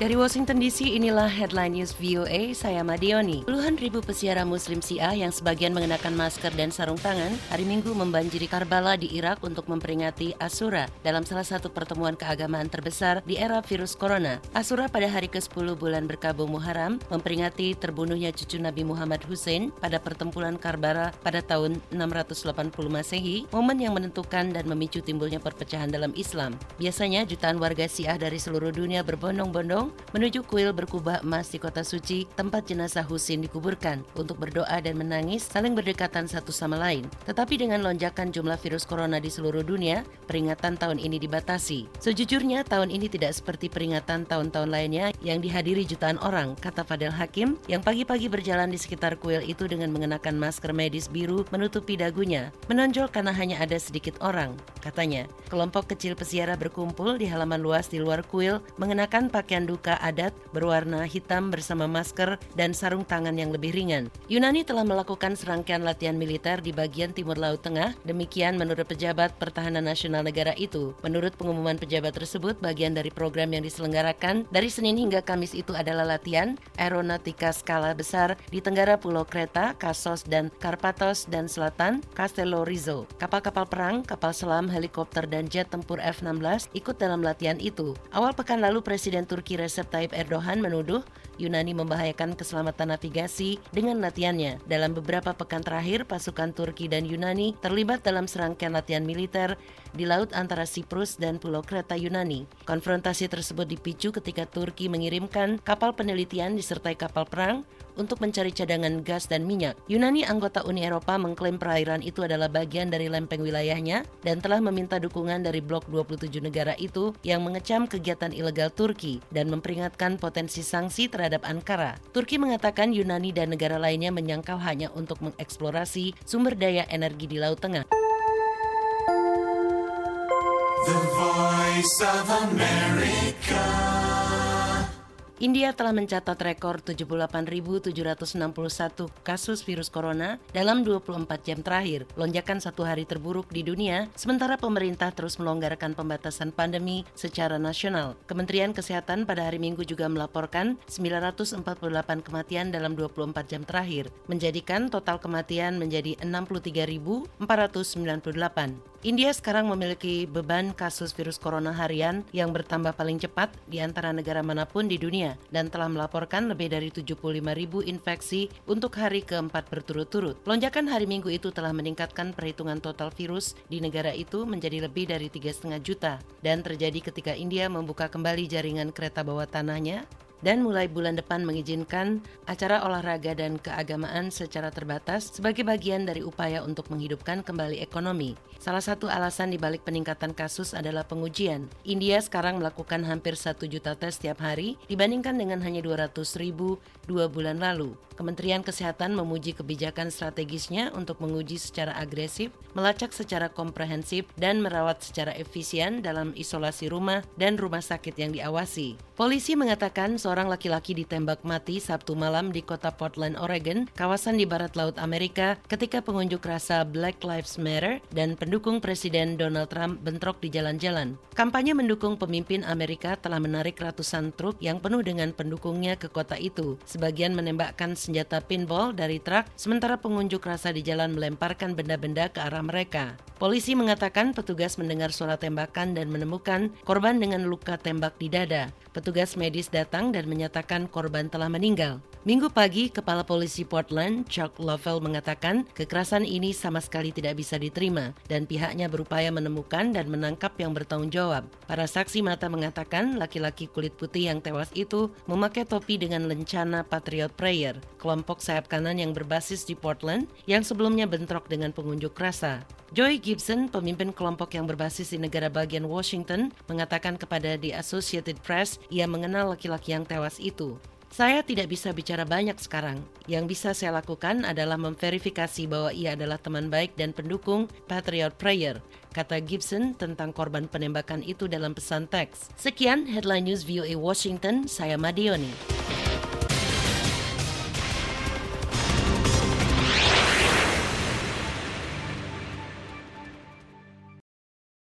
Dari Washington DC, inilah headline news VOA, saya Madioni. Puluhan ribu pesiara muslim Syiah yang sebagian mengenakan masker dan sarung tangan hari Minggu membanjiri Karbala di Irak untuk memperingati Asura dalam salah satu pertemuan keagamaan terbesar di era virus corona. Asura pada hari ke-10 bulan berkabung Muharram memperingati terbunuhnya cucu Nabi Muhammad Hussein pada pertempuran Karbala pada tahun 680 Masehi, momen yang menentukan dan memicu timbulnya perpecahan dalam Islam. Biasanya jutaan warga Syiah dari seluruh dunia berbondong-bondong menuju kuil berkubah emas di kota suci tempat jenazah Husin dikuburkan untuk berdoa dan menangis saling berdekatan satu sama lain. Tetapi dengan lonjakan jumlah virus corona di seluruh dunia, peringatan tahun ini dibatasi. Sejujurnya tahun ini tidak seperti peringatan tahun-tahun lainnya yang dihadiri jutaan orang, kata Fadel Hakim yang pagi-pagi berjalan di sekitar kuil itu dengan mengenakan masker medis biru menutupi dagunya. Menonjol karena hanya ada sedikit orang, katanya. Kelompok kecil pesiara berkumpul di halaman luas di luar kuil mengenakan pakaian duka luka adat berwarna hitam bersama masker dan sarung tangan yang lebih ringan. Yunani telah melakukan serangkaian latihan militer di bagian timur Laut Tengah, demikian menurut pejabat pertahanan nasional negara itu. Menurut pengumuman pejabat tersebut, bagian dari program yang diselenggarakan dari Senin hingga Kamis itu adalah latihan aeronautika skala besar di Tenggara Pulau Kreta, Kasos, dan Karpathos dan Selatan, Castello Rizzo. Kapal-kapal perang, kapal selam, helikopter, dan jet tempur F-16 ikut dalam latihan itu. Awal pekan lalu Presiden Turki Recep Tayyip Erdogan menuduh Yunani membahayakan keselamatan navigasi dengan latihannya. Dalam beberapa pekan terakhir, pasukan Turki dan Yunani terlibat dalam serangkaian latihan militer di laut antara Siprus dan Pulau Kreta Yunani. Konfrontasi tersebut dipicu ketika Turki mengirimkan kapal penelitian disertai kapal perang untuk mencari cadangan gas dan minyak. Yunani anggota Uni Eropa mengklaim perairan itu adalah bagian dari lempeng wilayahnya dan telah meminta dukungan dari blok 27 negara itu yang mengecam kegiatan ilegal Turki dan memperingatkan potensi sanksi terhadap Ankara. Turki mengatakan Yunani dan negara lainnya menyangkal hanya untuk mengeksplorasi sumber daya energi di Laut Tengah. The Voice of America. India telah mencatat rekor 78.761 kasus virus corona dalam 24 jam terakhir, lonjakan satu hari terburuk di dunia, sementara pemerintah terus melonggarkan pembatasan pandemi secara nasional. Kementerian Kesehatan pada hari Minggu juga melaporkan 948 kematian dalam 24 jam terakhir, menjadikan total kematian menjadi 63.498. India sekarang memiliki beban kasus virus corona harian yang bertambah paling cepat di antara negara mana pun di dunia dan telah melaporkan lebih dari 75 ribu infeksi untuk hari keempat berturut-turut. Lonjakan hari Minggu itu telah meningkatkan perhitungan total virus di negara itu menjadi lebih dari 3,5 juta dan terjadi ketika India membuka kembali jaringan kereta bawah tanahnya dan mulai bulan depan mengizinkan acara olahraga dan keagamaan secara terbatas sebagai bagian dari upaya untuk menghidupkan kembali ekonomi. Salah satu alasan dibalik peningkatan kasus adalah pengujian. India sekarang melakukan hampir satu juta tes setiap hari dibandingkan dengan hanya 200 ribu dua bulan lalu. Kementerian Kesehatan memuji kebijakan strategisnya untuk menguji secara agresif, melacak secara komprehensif, dan merawat secara efisien dalam isolasi rumah dan rumah sakit yang diawasi. Polisi mengatakan seorang laki-laki ditembak mati Sabtu malam di kota Portland, Oregon, kawasan di barat laut Amerika, ketika pengunjuk rasa Black Lives Matter dan pendukung Presiden Donald Trump bentrok di jalan-jalan. Kampanye mendukung pemimpin Amerika telah menarik ratusan truk yang penuh dengan pendukungnya ke kota itu. Sebagian menembakkan senjata pinball dari truk, sementara pengunjuk rasa di jalan melemparkan benda-benda ke arah mereka. Polisi mengatakan petugas mendengar suara tembakan dan menemukan korban dengan luka tembak di dada. Petugas medis datang dan menyatakan korban telah meninggal. Minggu pagi, Kepala Polisi Portland, Chuck Lovell mengatakan kekerasan ini sama sekali tidak bisa diterima dan pihaknya berupaya menemukan dan menangkap yang bertanggung jawab. Para saksi mata mengatakan laki-laki kulit putih yang tewas itu memakai topi dengan lencana Patriot Prayer, kelompok sayap kanan yang berbasis di Portland yang sebelumnya bentrok dengan pengunjuk rasa. Joy Gibson, pemimpin kelompok yang berbasis di negara bagian Washington, mengatakan kepada The Associated Press ia mengenal laki-laki yang tewas itu. Saya tidak bisa bicara banyak sekarang. Yang bisa saya lakukan adalah memverifikasi bahwa ia adalah teman baik dan pendukung Patriot Prayer, kata Gibson tentang korban penembakan itu dalam pesan teks. Sekian headline news VOA Washington, saya Madioni.